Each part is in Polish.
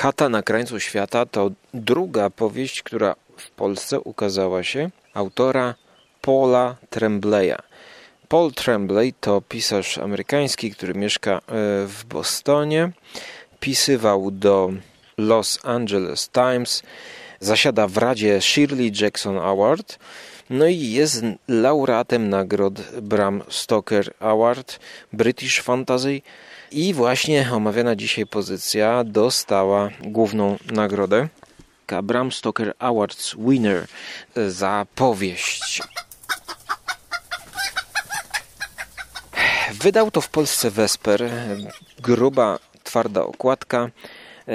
Chata na krańcu świata to druga powieść, która w Polsce ukazała się autora Paula Trembleya. Paul Tremblay to pisarz amerykański, który mieszka e, w Bostonie. Pisywał do Los Angeles Times, zasiada w Radzie Shirley Jackson Award, no i jest laureatem nagród Bram Stoker Award, British Fantasy i właśnie omawiana dzisiaj pozycja dostała główną nagrodę. Bram Stoker Awards winner za powieść. Wydał to w Polsce Vesper. Gruba, twarda okładka.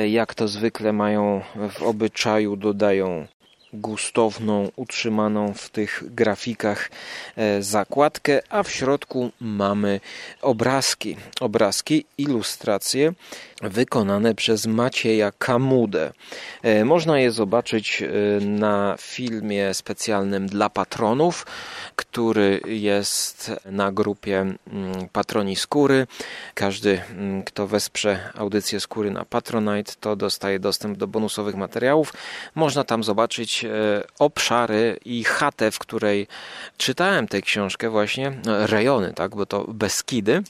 Jak to zwykle mają w obyczaju, dodają gustowną, utrzymaną w tych grafikach e, zakładkę, a w środku mamy obrazki. Obrazki, ilustracje wykonane przez Macieja Kamudę. E, można je zobaczyć e, na filmie specjalnym dla patronów, który jest na grupie mm, Patroni Skóry. Każdy, mm, kto wesprze audycję Skóry na Patronite, to dostaje dostęp do bonusowych materiałów. Można tam zobaczyć e, obszary i chatę, w której czytałem tę książkę właśnie, rejony, tak, bo to Beskidy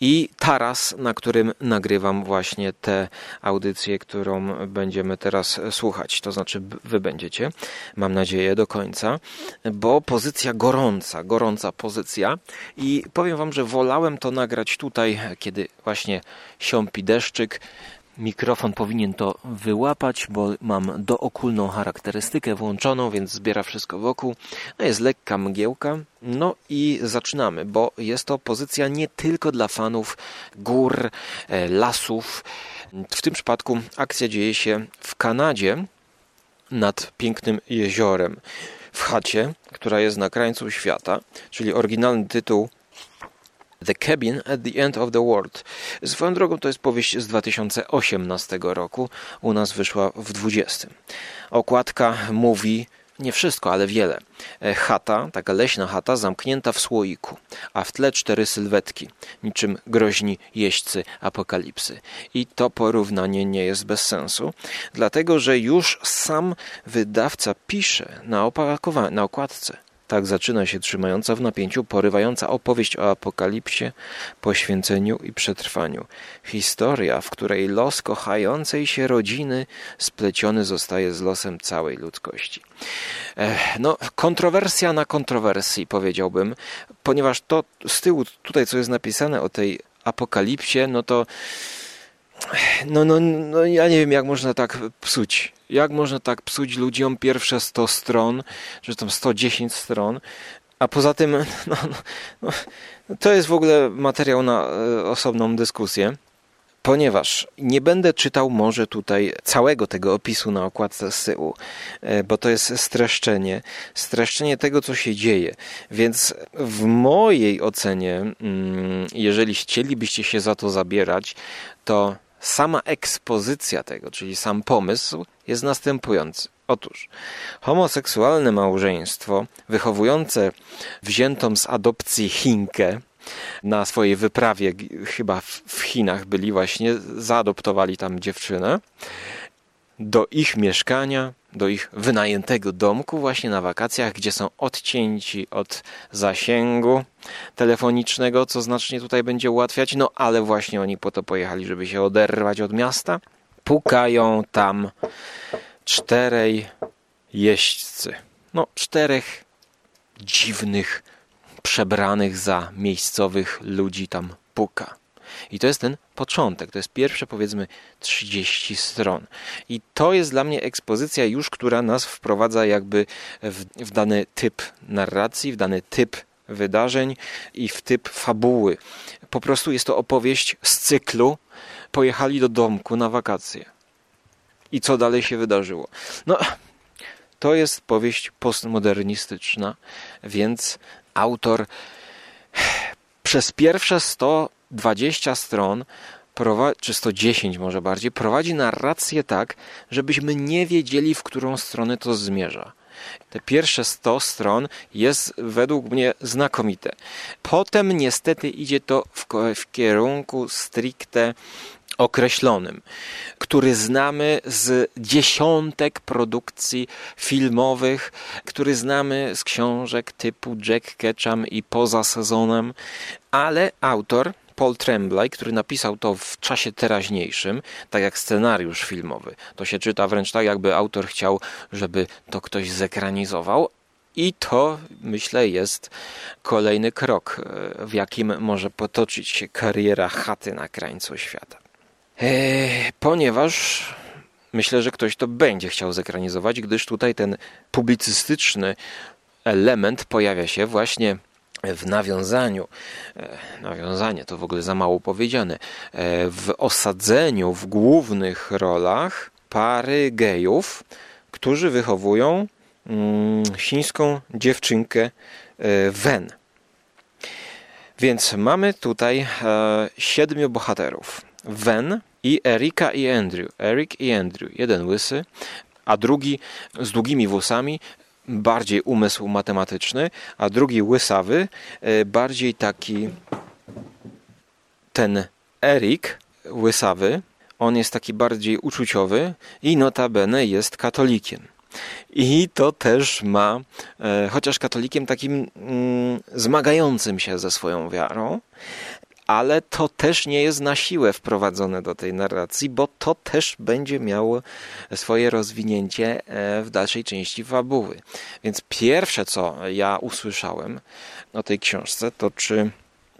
i taras, na którym nagrywam właśnie tę audycję, którą będziemy teraz słuchać. To znaczy, wy będziecie, mam nadzieję, do końca, bo pozycja gorąca, gorąca pozycja. I powiem wam, że wolałem to nagrać tutaj, kiedy właśnie siąpi deszczyk, Mikrofon powinien to wyłapać, bo mam dookulną charakterystykę włączoną, więc zbiera wszystko wokół. No jest lekka mgiełka. No i zaczynamy, bo jest to pozycja nie tylko dla fanów gór, e, lasów. W tym przypadku akcja dzieje się w Kanadzie nad pięknym jeziorem. W chacie, która jest na krańcu świata, czyli oryginalny tytuł The Cabin at the End of the World. Swoją drogą to jest powieść z 2018 roku, u nas wyszła w 20. Okładka mówi nie wszystko, ale wiele. E, chata, taka leśna chata, zamknięta w słoiku, a w tle cztery sylwetki, niczym groźni jeźdźcy apokalipsy. I to porównanie nie jest bez sensu, dlatego że już sam wydawca pisze na, na okładce – tak zaczyna się trzymająca w napięciu, porywająca opowieść o apokalipsie, poświęceniu i przetrwaniu. Historia, w której los kochającej się rodziny spleciony zostaje z losem całej ludzkości. No, kontrowersja na kontrowersji, powiedziałbym, ponieważ to z tyłu, tutaj co jest napisane o tej apokalipsie, no to no, no, no ja nie wiem, jak można tak psuć. Jak można tak psuć ludziom pierwsze 100 stron, że tam 110 stron, a poza tym no, no, no, to jest w ogóle materiał na e, osobną dyskusję. Ponieważ nie będę czytał może tutaj całego tego opisu na okładce z tyłu, e, bo to jest streszczenie, streszczenie tego, co się dzieje. Więc w mojej ocenie, mm, jeżeli chcielibyście się za to zabierać, to sama ekspozycja tego, czyli sam pomysł, jest następujący. Otóż homoseksualne małżeństwo wychowujące wziętą z adopcji Chinkę na swojej wyprawie, chyba w Chinach byli właśnie, zaadoptowali tam dziewczynę do ich mieszkania, do ich wynajętego domku właśnie na wakacjach, gdzie są odcięci od zasięgu telefonicznego, co znacznie tutaj będzie ułatwiać, no ale właśnie oni po to pojechali, żeby się oderwać od miasta. Pukają tam czterej jeźdźcy. No, czterech dziwnych, przebranych za miejscowych ludzi tam puka. I to jest ten początek, to jest pierwsze powiedzmy 30 stron. I to jest dla mnie ekspozycja już, która nas wprowadza jakby w, w dany typ narracji, w dany typ wydarzeń i w typ fabuły. Po prostu jest to opowieść z cyklu Pojechali do domku na wakacje. I co dalej się wydarzyło? No, to jest powieść postmodernistyczna, więc autor przez pierwsze 100 20 stron, czy 110 może bardziej, prowadzi narrację tak, żebyśmy nie wiedzieli, w którą stronę to zmierza. Te pierwsze 100 stron jest według mnie znakomite. Potem niestety idzie to w, w kierunku stricte określonym, który znamy z dziesiątek produkcji filmowych, który znamy z książek typu Jack Ketchum i Poza sezonem, ale autor Paul Tremblay, który napisał to w czasie teraźniejszym, tak jak scenariusz filmowy. To się czyta wręcz tak, jakby autor chciał, żeby to ktoś zekranizował, i to, myślę, jest kolejny krok, e, w jakim może potoczyć się kariera chaty na krańcu świata. Eee, ponieważ myślę, że ktoś to będzie chciał zekranizować, gdyż tutaj ten publicystyczny element pojawia się właśnie w nawiązaniu, e, nawiązanie to w ogóle za mało powiedziane, e, w osadzeniu w głównych rolach pary gejów, którzy wychowują mm, chińską dziewczynkę Wen. Więc mamy tutaj siedmiu bohaterów. Wen, i Erika i Andrew. Erik i Andrew. Jeden łysy, a drugi z długimi włosami, bardziej umysł matematyczny, a drugi łysawy, e, bardziej taki ten Erik łysawy, on jest taki bardziej uczuciowy i notabene jest katolikiem. I to też ma, e, chociaż katolikiem takim mm, zmagającym się ze swoją wiarą, ale to też nie jest na siłę wprowadzone do tej narracji, bo to też będzie miało swoje rozwinięcie e, w dalszej części fabuły. Więc pierwsze, co ja usłyszałem o tej książce, to czy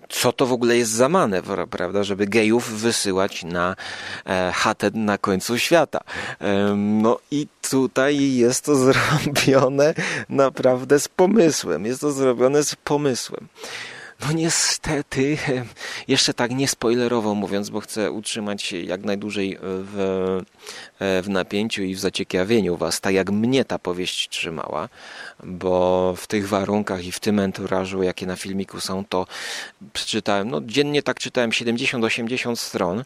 co to w ogóle jest za manewr, prawda, żeby gejów wysyłać na e, chatę na końcu świata. E, no i tutaj jest to zrobione naprawdę z pomysłem. Jest to zrobione z pomysłem. No niestety, jeszcze tak niespoilerowo mówiąc, bo chcę utrzymać się jak najdłużej w, w napięciu i w zaciekawieniu was, tak jak mnie ta powieść trzymała, bo w tych warunkach i w tym enturażu, jakie na filmiku są, to przeczytałem, no dziennie tak czytałem 70-80 stron.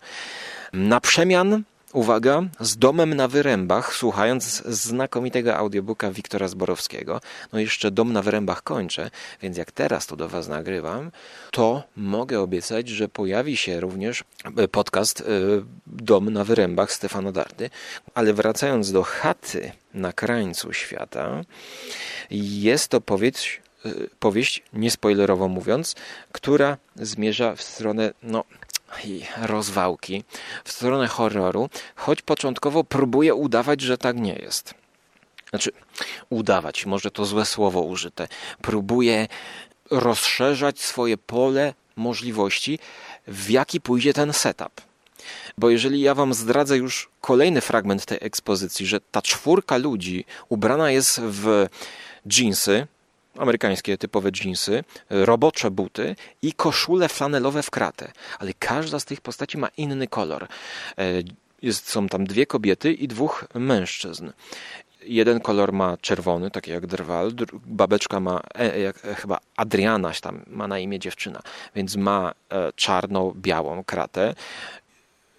Na przemian uwaga, z domem na wyrębach, słuchając znakomitego audiobooka Wiktora Zborowskiego. No jeszcze dom na wyrębach kończę, więc jak teraz to do Was nagrywam, to mogę obiecać, że pojawi się również e, podcast e, Dom na wyrębach Stefana Dardy. Ale wracając do chaty na krańcu świata, jest to powieść, e, powieść niespoilerowo mówiąc, która zmierza w stronę, no, i rozwałki w stronę horroru, choć początkowo próbuje udawać, że tak nie jest. Znaczy, udawać, może to złe słowo użyte. Próbuje rozszerzać swoje pole możliwości, w jaki pójdzie ten setup. Bo jeżeli ja wam zdradzę już kolejny fragment tej ekspozycji, że ta czwórka ludzi ubrana jest w jeansy, amerykańskie typowe jeansy, robocze buty i koszule flanelowe w kratę. Ale każda z tych postaci ma inny kolor. E, jest, są tam dwie kobiety i dwóch mężczyzn. Jeden kolor ma czerwony, taki jak drwal, babeczka ma, e, e, chyba Adriana tam ma na imię dziewczyna, więc ma e, czarno-białą kratę.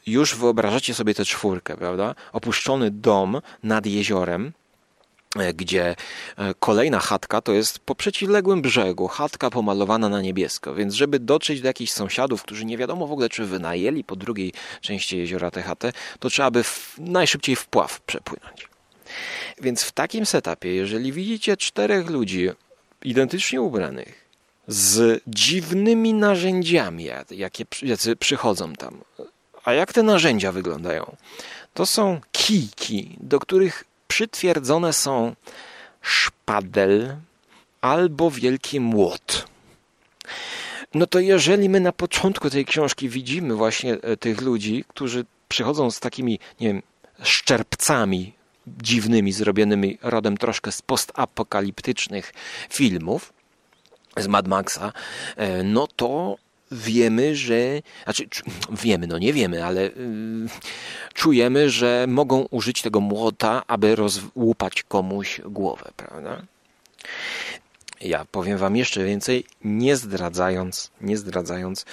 Już wyobrażacie sobie tę czwórkę, prawda? Opuszczony dom nad jeziorem, gdzie e, kolejna chatka to jest po przeciwległym brzegu, chatka pomalowana na niebiesko, więc żeby dotrzeć do jakichś sąsiadów, którzy nie wiadomo w ogóle czy wynajęli po drugiej części jeziora tę chatę, to trzeba by w, najszybciej wpław przepłynąć. Więc w takim setupie, jeżeli widzicie czterech ludzi identycznie ubranych, z dziwnymi narzędziami, jakie jacy przychodzą tam, a jak te narzędzia wyglądają? To są kijki, do których przytwierdzone są szpadel albo wielki młot. No to jeżeli my na początku tej książki widzimy właśnie e, tych ludzi, którzy przychodzą z takimi, nie wiem, szczerpcami dziwnymi, zrobionymi rodem troszkę z postapokaliptycznych filmów, z Mad Maxa, e, no to wiemy, że, znaczy wiemy, no nie wiemy, ale yy, czujemy, że mogą użyć tego młota, aby rozłupać komuś głowę, prawda? Ja powiem wam jeszcze więcej, nie zdradzając, nie zdradzając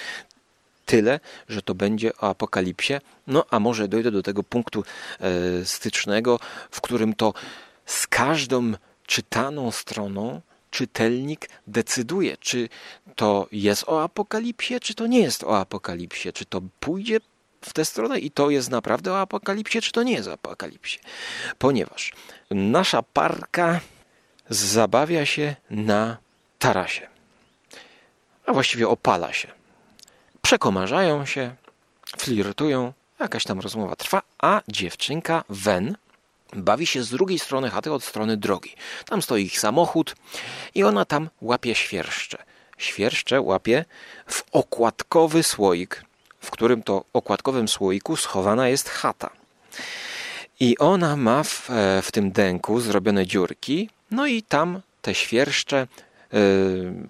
tyle, że to będzie o apokalipsie, no a może dojdę do tego punktu e, stycznego, w którym to z każdą czytaną stroną czytelnik decyduje, czy to jest o apokalipsie, czy to nie jest o apokalipsie, czy to pójdzie w tę stronę i to jest naprawdę o apokalipsie, czy to nie jest o apokalipsie. Ponieważ nasza parka zabawia się na tarasie, a właściwie opala się. Przekomarzają się, flirtują, jakaś tam rozmowa trwa, a dziewczynka Wen bawi się z drugiej strony chaty, od strony drogi. Tam stoi ich samochód i ona tam łapie świerszcze. Świerszcze łapie w okładkowy słoik, w którym to okładkowym słoiku schowana jest chata. I ona ma w, e, w tym dęku zrobione dziurki, no i tam te świerszcze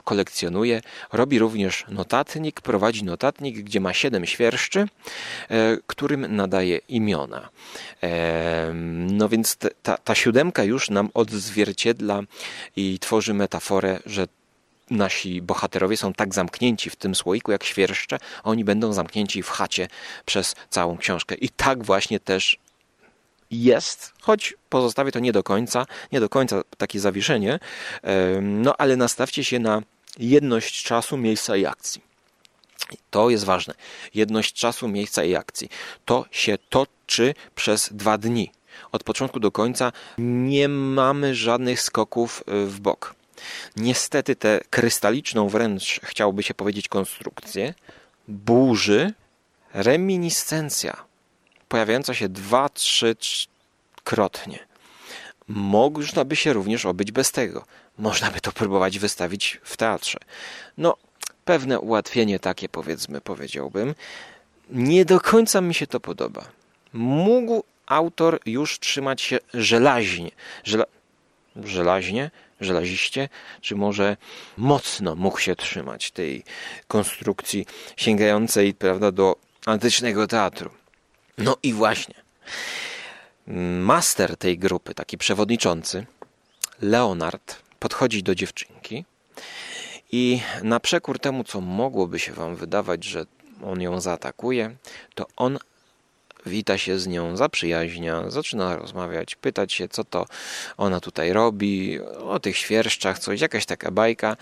kolekcjonuje. Robi również notatnik, prowadzi notatnik, gdzie ma siedem świerszczy, y, którym nadaje imiona. No więc ta, ta siódemka już nam odzwierciedla i tworzy metaforę, że nasi bohaterowie są tak zamknięci w tym słoiku jak świerszcze, oni będą zamknięci w chacie przez całą książkę. I tak właśnie też jest, choć pozostawię to nie do końca, nie do końca takie zawieszenie, no ale nastawcie się na jedność czasu, miejsca i akcji. To jest ważne. Jedność czasu, miejsca i akcji. To się toczy przez dwa dni. Od początku do końca nie mamy żadnych skoków e, w bok. Niestety tę krystaliczną wręcz, chciałoby się powiedzieć, konstrukcję burzy reminiscencja pojawiająca się dwa, trzy krotnie. Można by się również obyć bez tego. Można by to próbować wystawić w teatrze. No, pewne ułatwienie takie, powiedzmy, powiedziałbym. Nie do końca mi się to podoba. Mógł autor już trzymać się żelaźnie. Żela... Żelaźnie? Żelaziście? Czy może mocno mógł się trzymać tej konstrukcji sięgającej prawda, do antycznego teatru? No i właśnie. Master tej grupy, taki przewodniczący, Leonard, podchodzi do dziewczynki i na przekór temu, co mogłoby się wam wydawać, że on ją zaatakuje, to on wita się z nią, zaprzyjaźnia, zaczyna rozmawiać, pytać się, co to ona tutaj robi, o tych świerszczach, coś, jakaś taka bajka.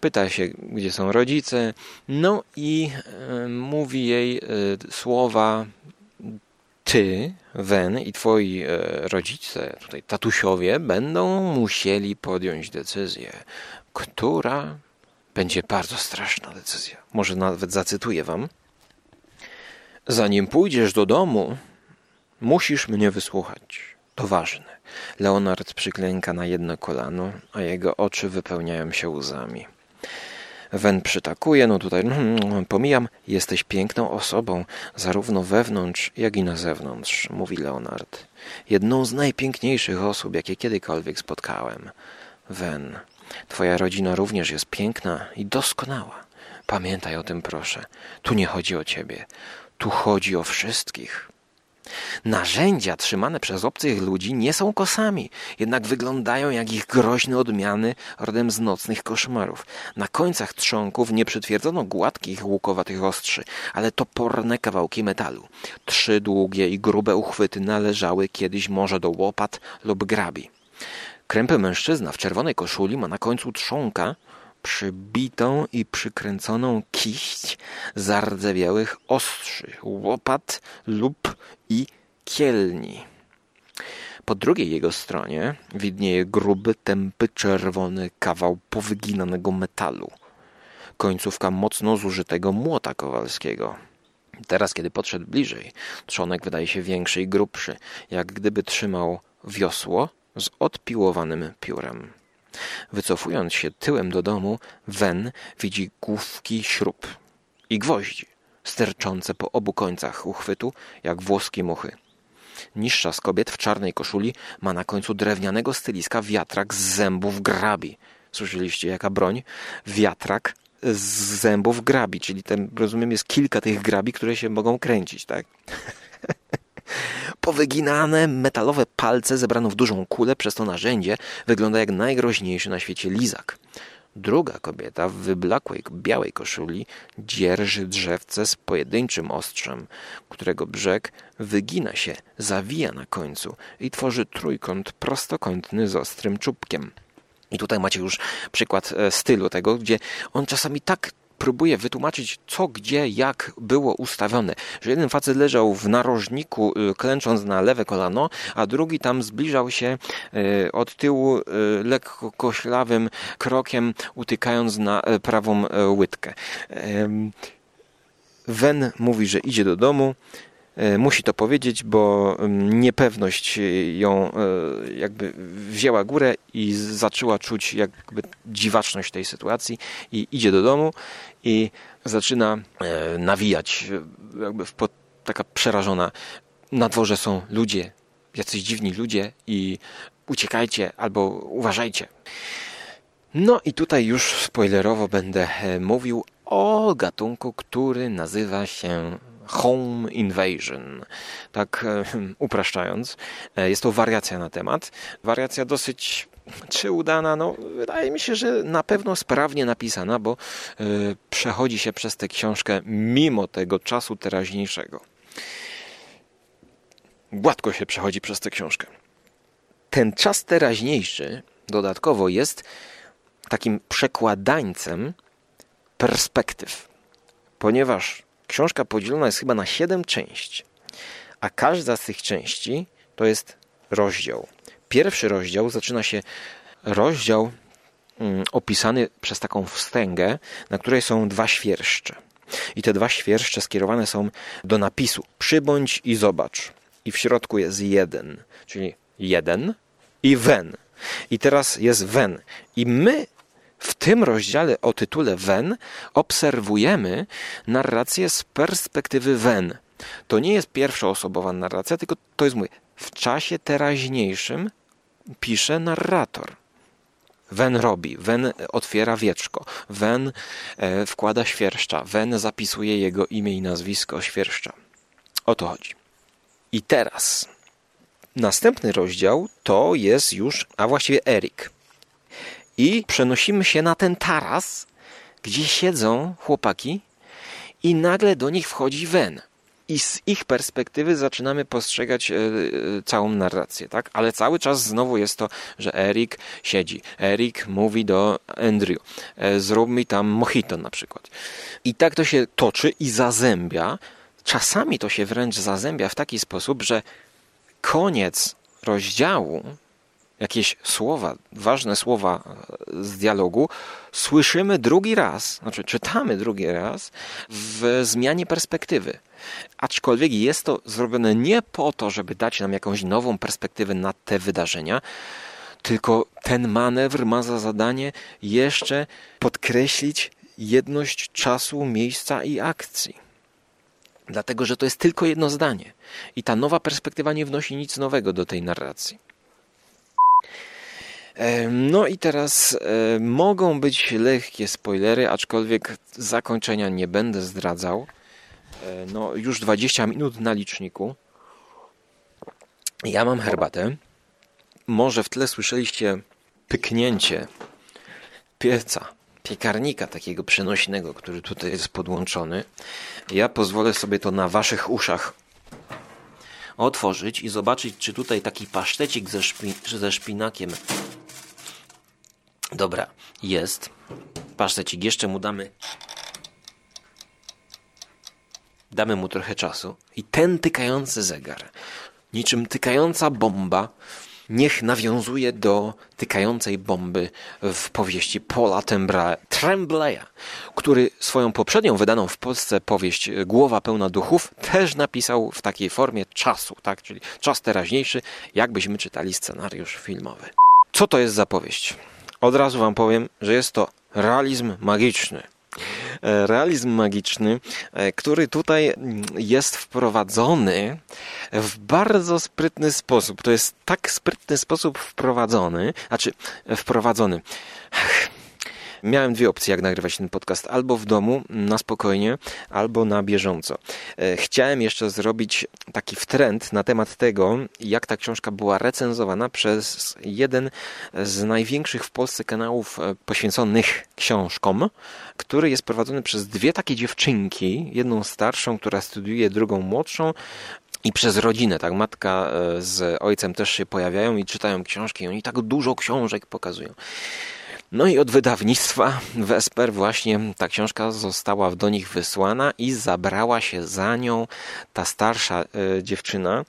Pyta się, gdzie są rodzice, no i y, mówi jej y, słowa ty, Wen i twoi e, rodzice, tutaj tatusiowie, będą musieli podjąć decyzję, która będzie bardzo straszna decyzja. Może nawet zacytuję wam. Zanim pójdziesz do domu, musisz mnie wysłuchać. To ważne. Leonard przyklęka na jedno kolano, a jego oczy wypełniają się łzami. Wen przytakuje, no tutaj mm, pomijam, jesteś piękną osobą, zarówno wewnątrz, jak i na zewnątrz, mówi Leonard. Jedną z najpiękniejszych osób, jakie kiedykolwiek spotkałem. Wen, twoja rodzina również jest piękna i doskonała. Pamiętaj o tym, proszę. Tu nie chodzi o ciebie. Tu chodzi o wszystkich. Narzędzia trzymane przez obcych ludzi nie są kosami, jednak wyglądają jak ich groźne odmiany rodem z nocnych koszmarów. Na końcach trzonków nie przytwierdzono gładkich, łukowatych ostrzy, ale toporne kawałki metalu. Trzy długie i grube uchwyty należały kiedyś może do łopat lub grabi. Krępy mężczyzna w czerwonej koszuli ma na końcu trzonka, przybitą i przykręconą kiść zardzewiałych ostrzy, łopat lub i kielni. Po drugiej jego stronie widnieje gruby, tępy, czerwony kawał powyginanego metalu. Końcówka mocno zużytego młota kowalskiego. Teraz, kiedy podszedł bliżej, trzonek wydaje się większy i grubszy, jak gdyby trzymał wiosło z odpiłowanym piórem. Wycofując się tyłem do domu, Wen widzi główki śrub i gwoździ, sterczące po obu końcach uchwytu, jak włoskie muchy. Niższa z kobiet w czarnej koszuli ma na końcu drewnianego styliska wiatrak z zębów grabi. Słyszeliście, jaka broń? Wiatrak z zębów grabi, czyli ten, rozumiem, jest kilka tych grabi, które się mogą kręcić, tak? Powyginane metalowe palce zebrano w dużą kulę, przez to narzędzie wygląda jak najgroźniejszy na świecie lizak. Druga kobieta w wyblakłej białej koszuli dzierży drzewce z pojedynczym ostrzem, którego brzeg wygina się, zawija na końcu i tworzy trójkąt prostokątny z ostrym czubkiem. I tutaj macie już przykład e, stylu tego, gdzie on czasami tak próbuje wytłumaczyć, co, gdzie, jak było ustawione. Że jeden facet leżał w narożniku, y, klęcząc na lewe kolano, a drugi tam zbliżał się y, od tyłu y, lekko koślawym krokiem, utykając na prawą łydkę. Wen mówi, że idzie do domu. Musi to powiedzieć, bo mm, niepewność ją jakby wzięła górę i zaczęła czuć jakby dziwaczność tej sytuacji i idzie do domu i zaczyna e, nawijać jakby w, taka przerażona. Na dworze są ludzie, jacyś dziwni ludzie i uciekajcie albo uważajcie. No i tutaj już spoilerowo będę mówił o gatunku, który nazywa się Home Invasion. Tak e, upraszczając, e, jest to wariacja na temat. Wariacja dosyć czy udana? No, wydaje mi się, że na pewno sprawnie napisana, bo e, przechodzi się przez tę książkę mimo tego czasu teraźniejszego. Gładko się przechodzi przez tę książkę. Ten czas teraźniejszy dodatkowo jest takim przekładańcem perspektyw, ponieważ książka podzielona jest chyba na siedem części, a każda z tych części to jest rozdział. Pierwszy rozdział zaczyna się rozdział mm, opisany przez taką wstęgę, na której są dwa świerszcze. I te dwa świerszcze skierowane są do napisu przybądź i zobacz. I w środku jest jeden, czyli jeden i wen. I teraz jest wen. I my w tym rozdziale o tytule Wen obserwujemy narrację z perspektywy Wen. To nie jest pierwszoosobowa narracja, tylko to jest mój. W czasie teraźniejszym pisze narrator. Wen robi, Wen otwiera wieczko, Wen e, wkłada świerszcza, Wen zapisuje jego imię i nazwisko świerszcza. O to chodzi. I teraz następny rozdział to jest już, a właściwie Erik i przenosimy się na ten taras, gdzie siedzą chłopaki i nagle do nich wchodzi Wen. I z ich perspektywy zaczynamy postrzegać e, e, całą narrację, tak? Ale cały czas znowu jest to, że Erik siedzi. Erik mówi do Andrew, e, zrób mi tam mojito na przykład. I tak to się toczy i zazębia. Czasami to się wręcz zazębia w taki sposób, że koniec rozdziału jakieś słowa, ważne słowa e, z dialogu, słyszymy drugi raz, znaczy czytamy drugi raz w zmianie perspektywy. Aczkolwiek jest to zrobione nie po to, żeby dać nam jakąś nową perspektywę na te wydarzenia, tylko ten manewr ma za zadanie jeszcze podkreślić jedność czasu, miejsca i akcji. Dlatego, że to jest tylko jedno zdanie. I ta nowa perspektywa nie wnosi nic nowego do tej narracji. No i teraz e, mogą być lekkie spoilery, aczkolwiek zakończenia nie będę zdradzał. E, no, już 20 minut na liczniku. Ja mam herbatę. Może w tle słyszeliście pyknięcie pieca, piekarnika takiego przenośnego, który tutaj jest podłączony. Ja pozwolę sobie to na waszych uszach otworzyć i zobaczyć, czy tutaj taki pasztecik ze, szpi ze szpinakiem Dobra, jest. Pasztecik, jeszcze mu damy. Damy mu trochę czasu. I ten tykający zegar, niczym tykająca bomba, niech nawiązuje do tykającej bomby w powieści Paula Trembleya, który swoją poprzednią wydaną w Polsce powieść Głowa pełna duchów też napisał w takiej formie czasu, tak? czyli czas teraźniejszy, jakbyśmy czytali scenariusz filmowy. Co to jest za powieść? Od razu Wam powiem, że jest to realizm magiczny. E, realizm magiczny, e, który tutaj jest wprowadzony w bardzo sprytny sposób. To jest tak sprytny sposób wprowadzony, znaczy wprowadzony. Miałem dwie opcje, jak nagrywać ten podcast: albo w domu, na spokojnie, albo na bieżąco. E, chciałem jeszcze zrobić taki wtrend na temat tego, jak ta książka była recenzowana przez jeden z największych w Polsce kanałów e, poświęconych książkom, który jest prowadzony przez dwie takie dziewczynki, jedną starszą, która studiuje, drugą młodszą, i przez rodzinę, tak, matka e, z ojcem też się pojawiają i czytają książki, i oni tak dużo książek pokazują. No i od wydawnictwa Vesper właśnie ta książka została do nich wysłana i zabrała się za nią ta starsza e, dziewczyna,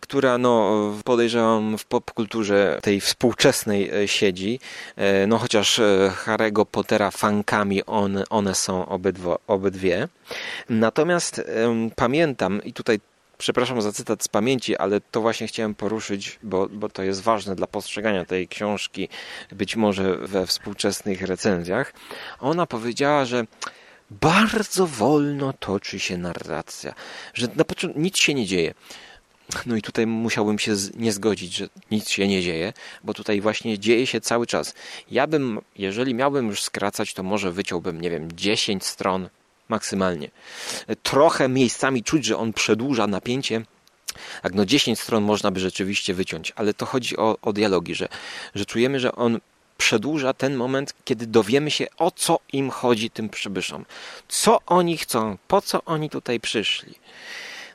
która no, podejrzewam w popkulturze tej współczesnej e, siedzi. E, no chociaż Harry'ego Pottera fankami on, one są obydwo, obydwie. Natomiast pamiętam i tutaj przepraszam za cytat z pamięci, ale to właśnie chciałem poruszyć, bo, bo to jest ważne dla postrzegania tej książki, być może we współczesnych recenzjach. Ona powiedziała, że bardzo wolno toczy się narracja, że na początku nic się nie dzieje. No i tutaj musiałbym się nie zgodzić, że nic się nie dzieje, bo tutaj właśnie dzieje się cały czas. Ja bym, jeżeli miałbym już skracać, to może wyciąłbym, nie wiem, 10 stron maksymalnie. Trochę miejscami czuć, że on przedłuża napięcie. Tak, no 10 stron można by rzeczywiście wyciąć, ale to chodzi o, o dialogi, że, że czujemy, że on przedłuża ten moment, kiedy dowiemy się, o co im chodzi tym przybyszom. Co oni chcą, po co oni tutaj przyszli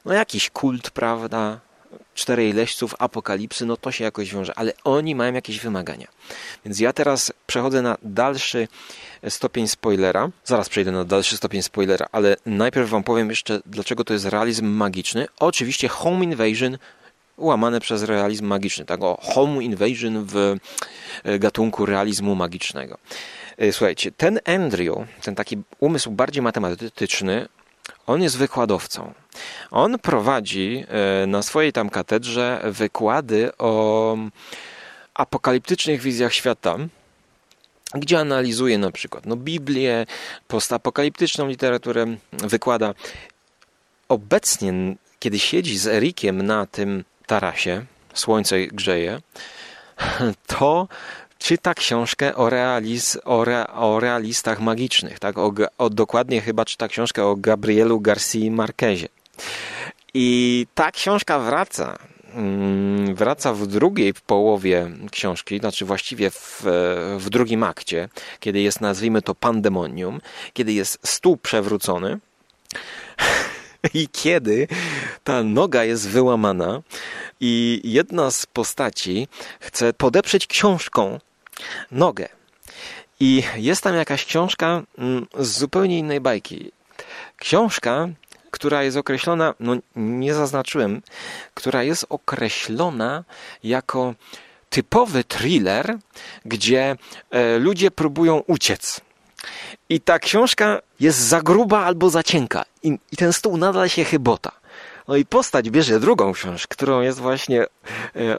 no jakiś kult, prawda? Czterej leśców apokalipsy, no to się jakoś wiąże, ale oni mają jakieś wymagania. Więc ja teraz przechodzę na dalszy stopień spoilera. Zaraz przejdę na dalszy stopień spoilera, ale najpierw wam powiem jeszcze, dlaczego to jest realizm magiczny. Oczywiście Home Invasion łamane przez realizm magiczny, tak o Home Invasion w e, gatunku realizmu magicznego. E, słuchajcie, ten Andrew, ten taki umysł bardziej matematyczny, on jest wykładowcą. On prowadzi e, na swojej tam katedrze wykłady o apokaliptycznych wizjach świata, gdzie analizuje na przykład no, Biblię, postapokaliptyczną literaturę, wykłada. Obecnie, kiedy siedzi z Erikiem na tym tarasie, słońce grzeje, to czyta książkę o, realiz, o, re, o realistach magicznych. Tak? O, o, dokładnie chyba czyta książkę o Gabrielu Garcia Marquezie. I ta książka wraca. Mm, wraca w drugiej połowie książki, znaczy właściwie w, w drugim akcie, kiedy jest, nazwijmy to, pandemonium, kiedy jest stół przewrócony i kiedy ta noga jest wyłamana i jedna z postaci chce podeprzeć książką nogę. I jest tam jakaś książka mm, z zupełnie innej bajki. Książka, która jest określona, no nie zaznaczyłem, która jest określona jako typowy thriller, gdzie e, ludzie próbują uciec. I ta książka jest za gruba albo za cienka. I, i ten stół nadal się chybota. No i postać bierze drugą książkę, którą jest właśnie e,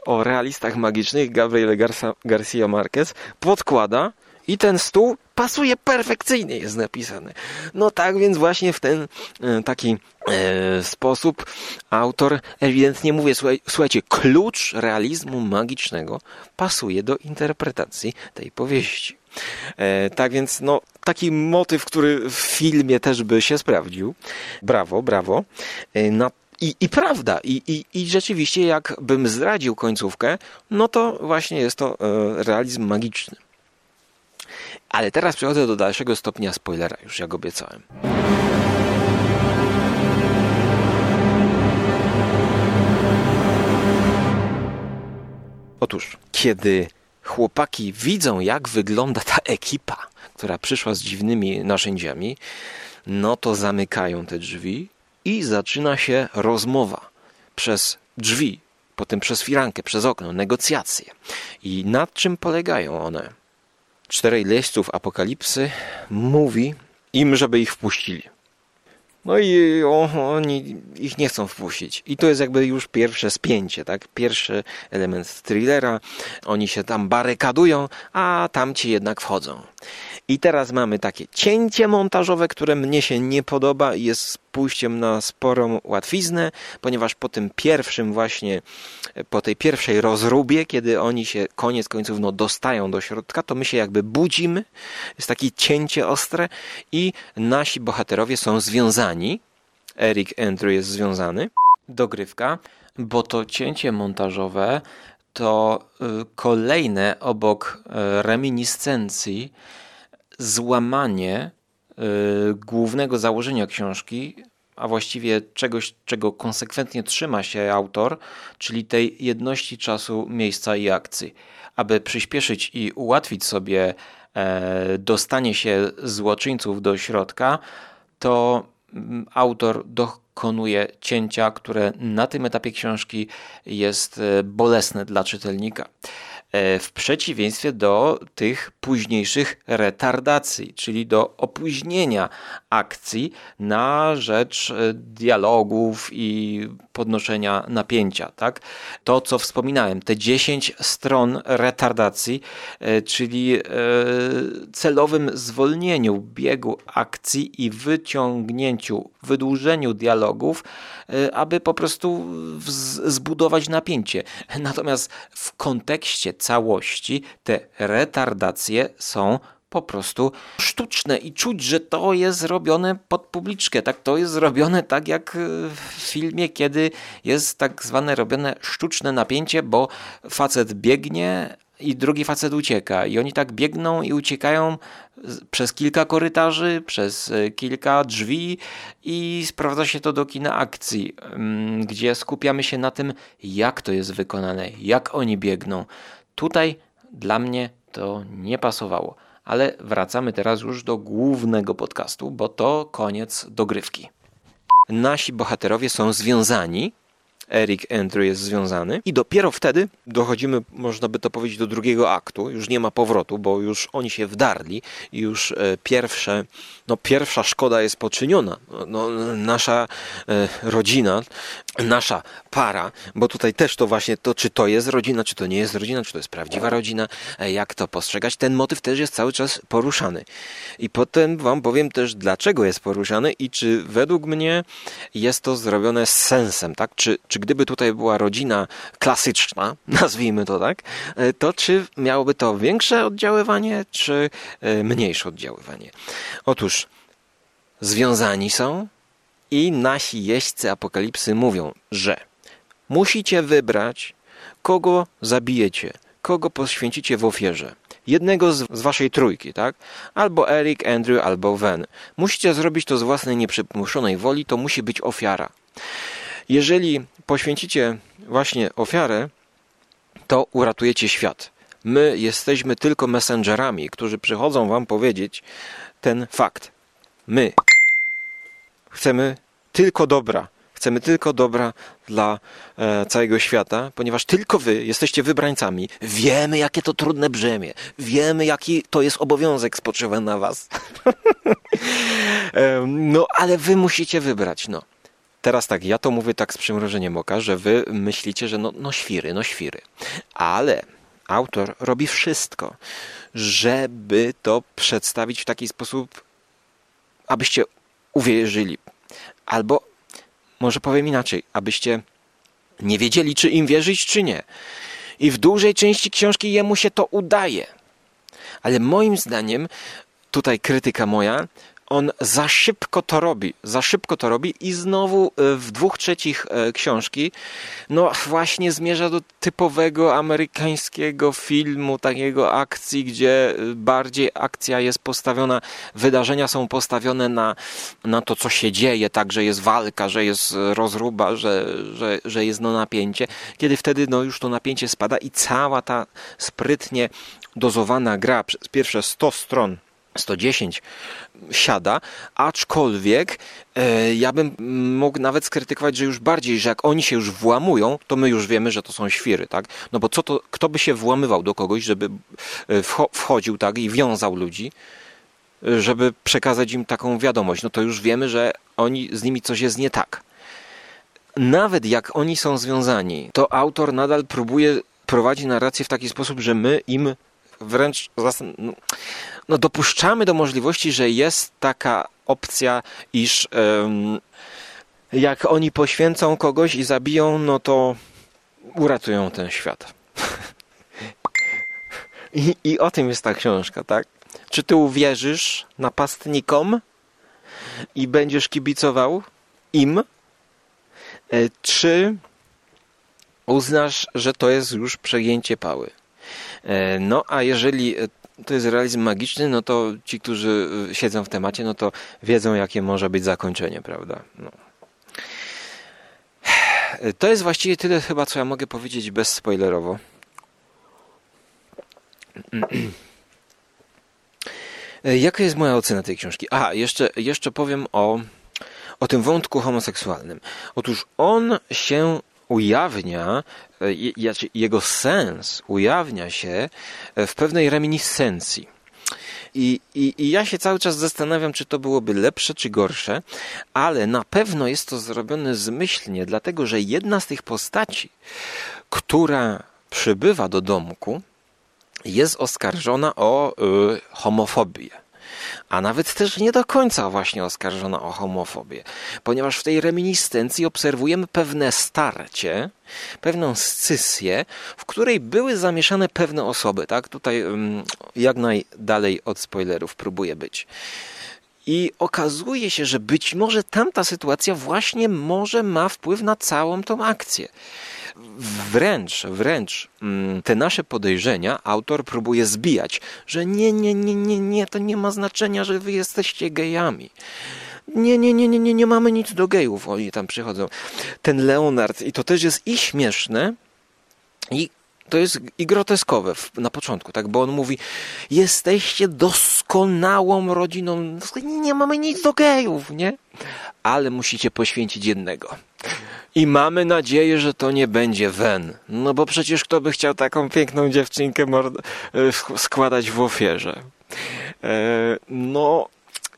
o realistach magicznych Gabriel Garcia, Garcia Marquez, podkłada i ten stół pasuje perfekcyjnie, jest napisany. No tak więc właśnie w ten e, taki e, sposób autor ewidentnie mówi, słuchaj, słuchajcie, klucz realizmu magicznego pasuje do interpretacji tej powieści. E, tak więc no, taki motyw, który w filmie też by się sprawdził. Brawo, brawo. E, i, I prawda, i, i, i rzeczywiście, jakbym zdradził końcówkę, no to właśnie jest to e, realizm magiczny. Ale teraz przechodzę do dalszego stopnia spoilera, już jak obiecałem. Otóż, kiedy chłopaki widzą, jak wygląda ta ekipa, która przyszła z dziwnymi narzędziami, no to zamykają te drzwi i zaczyna się rozmowa przez drzwi, potem przez firankę, przez okno, negocjacje. I nad czym polegają one? Czterej leźców apokalipsy mówi im, żeby ich wpuścili. No i oni ich nie chcą wpuścić. I to jest jakby już pierwsze spięcie, tak? Pierwszy element thrillera. Oni się tam barykadują, a tamci jednak wchodzą. I teraz mamy takie cięcie montażowe, które mnie się nie podoba i jest pójściem na sporą łatwiznę, ponieważ po tym pierwszym właśnie, po tej pierwszej rozrubie, kiedy oni się koniec końców no, dostają do środka, to my się jakby budzimy, jest takie cięcie ostre i nasi bohaterowie są związani. Eric Andrew jest związany. Dogrywka, bo to cięcie montażowe to y, kolejne obok y, reminiscencji złamanie y, głównego założenia książki, a właściwie czegoś, czego konsekwentnie trzyma się autor, czyli tej jedności czasu, miejsca i akcji. Aby przyspieszyć i ułatwić sobie e, dostanie się złoczyńców do środka, to mm, autor dokonuje cięcia, które na tym etapie książki jest e, bolesne dla czytelnika. E, w przeciwieństwie do tych późniejszych retardacji, czyli do opóźnienia akcji na rzecz e, dialogów i podnoszenia napięcia. Tak? To, co wspominałem, te 10 stron retardacji, e, czyli celowym zwolnieniu biegu akcji i wyciągnięciu, wydłużeniu dialogów, aby po prostu zbudować napięcie. Natomiast w kontekście całości te retardacje są po prostu sztuczne i czuć, że to jest zrobione pod publiczkę. Tak, to jest zrobione tak jak w filmie, kiedy jest tak zwane robione sztuczne napięcie, bo facet biegnie, i drugi facet ucieka. I oni tak biegną i uciekają przez kilka korytarzy, przez e, kilka drzwi i sprawdza się to do kina akcji, mm, gdzie skupiamy się na tym, jak to jest wykonane, jak oni biegną. Tutaj dla mnie to nie pasowało. Ale wracamy teraz już do głównego podcastu, bo to koniec dogrywki. Nasi bohaterowie są związani Eric Andrew jest związany i dopiero wtedy dochodzimy, można by to powiedzieć, do drugiego aktu. Już nie ma powrotu, bo już oni się wdarli już e, pierwsze, no pierwsza szkoda jest poczyniona. No, no, nasza e, rodzina, nasza para, bo tutaj też to właśnie to, czy to jest rodzina, czy to nie jest rodzina, czy to jest prawdziwa rodzina, e, jak to postrzegać, ten motyw też jest cały czas poruszany. I potem wam powiem też, dlaczego jest poruszany i czy według mnie jest to zrobione z sensem, tak? Czy, czy gdyby tutaj była rodzina klasyczna, nazwijmy to tak, e, to czy miałoby to większe oddziaływanie, czy e, mniejsze oddziaływanie? Otóż związani są i nasi jeźdźcy apokalipsy mówią, że musicie wybrać, kogo zabijecie, kogo poświęcicie w ofierze. Jednego z, z waszej trójki, tak? Albo Eric, Andrew, albo Wen. Musicie zrobić to z własnej nieprzymuszonej woli, to musi być ofiara. Jeżeli poświęcicie właśnie ofiarę, to uratujecie świat. My jesteśmy tylko messengerami, którzy przychodzą wam powiedzieć ten fakt. My chcemy tylko dobra. Chcemy tylko dobra dla e, całego świata, ponieważ tylko wy jesteście wybrańcami. Wiemy, jakie to trudne brzemię. Wiemy, jaki to jest obowiązek spoczywa na was. e, no, ale wy musicie wybrać. No. Teraz tak, ja to mówię tak z przymrożeniem oka, że wy myślicie, że no, no świry, no świry. Ale autor robi wszystko, żeby to przedstawić w taki sposób, abyście uwierzyli. Albo może powiem inaczej, abyście nie wiedzieli, czy im wierzyć, czy nie. I w dużej części książki jemu się to udaje. Ale moim zdaniem, tutaj krytyka moja, on za szybko to robi, za szybko to robi i znowu e, w dwóch trzecich e, książki, no właśnie zmierza do typowego amerykańskiego filmu, takiego akcji, gdzie e, bardziej akcja jest postawiona, wydarzenia są postawione na, na to, co się dzieje, tak, że jest walka, że jest rozruba, że, że, że jest no napięcie, kiedy wtedy no już to napięcie spada i cała ta sprytnie dozowana gra przez pierwsze 100 stron 110 siada, aczkolwiek e, ja bym mógł nawet skrytykować, że już bardziej, że jak oni się już włamują, to my już wiemy, że to są świry, tak? No bo co to, kto by się włamywał do kogoś, żeby e, wchodził, tak, i wiązał ludzi, żeby przekazać im taką wiadomość, no to już wiemy, że oni, z nimi coś jest nie tak. Nawet jak oni są związani, to autor nadal próbuje prowadzić narrację w taki sposób, że my im wręcz no, no, dopuszczamy do możliwości, że jest taka opcja, iż um, jak oni poświęcą kogoś i zabiją, no to uratują ten świat. I, I o tym jest ta książka, tak? Czy ty uwierzysz napastnikom i będziesz kibicował im, e, czy uznasz, że to jest już przegięcie pały? E, no a jeżeli e, to jest realizm magiczny, no to ci, którzy e, siedzą w temacie, no to wiedzą, jakie może być zakończenie, prawda? No. To jest właściwie tyle chyba, co ja mogę powiedzieć bezspoilerowo. E, jaka jest moja ocena tej książki? A, jeszcze, jeszcze powiem o, o tym wątku homoseksualnym. Otóż on się ujawnia, e, jego sens ujawnia się w pewnej reminiscencji. I, i, I ja się cały czas zastanawiam, czy to byłoby lepsze, czy gorsze, ale na pewno jest to zrobione zmyślnie, dlatego że jedna z tych postaci, która przybywa do domku, jest oskarżona o y, homofobię a nawet też nie do końca właśnie oskarżona o homofobię, ponieważ w tej reminiscencji obserwujemy pewne starcie, pewną scysję, w której były zamieszane pewne osoby, tak? Tutaj jak najdalej od spoilerów próbuję być. I okazuje się, że być może tamta sytuacja właśnie może ma wpływ na całą tą akcję. Wręcz, wręcz mm, te nasze podejrzenia autor próbuje zbijać, że nie, nie, nie, nie, nie, to nie ma znaczenia, że wy jesteście gejami. Nie, nie, nie, nie, nie, nie mamy nic do gejów. Oni tam przychodzą. Ten Leonard, i to też jest i śmieszne, i to jest i groteskowe na początku, tak? Bo on mówi, jesteście doskonałą rodziną, nie mamy nic do gejów, nie? Ale musicie poświęcić jednego. I mamy nadzieję, że to nie będzie Wen. No bo przecież kto by chciał taką piękną dziewczynkę e, składać w ofierze? E, no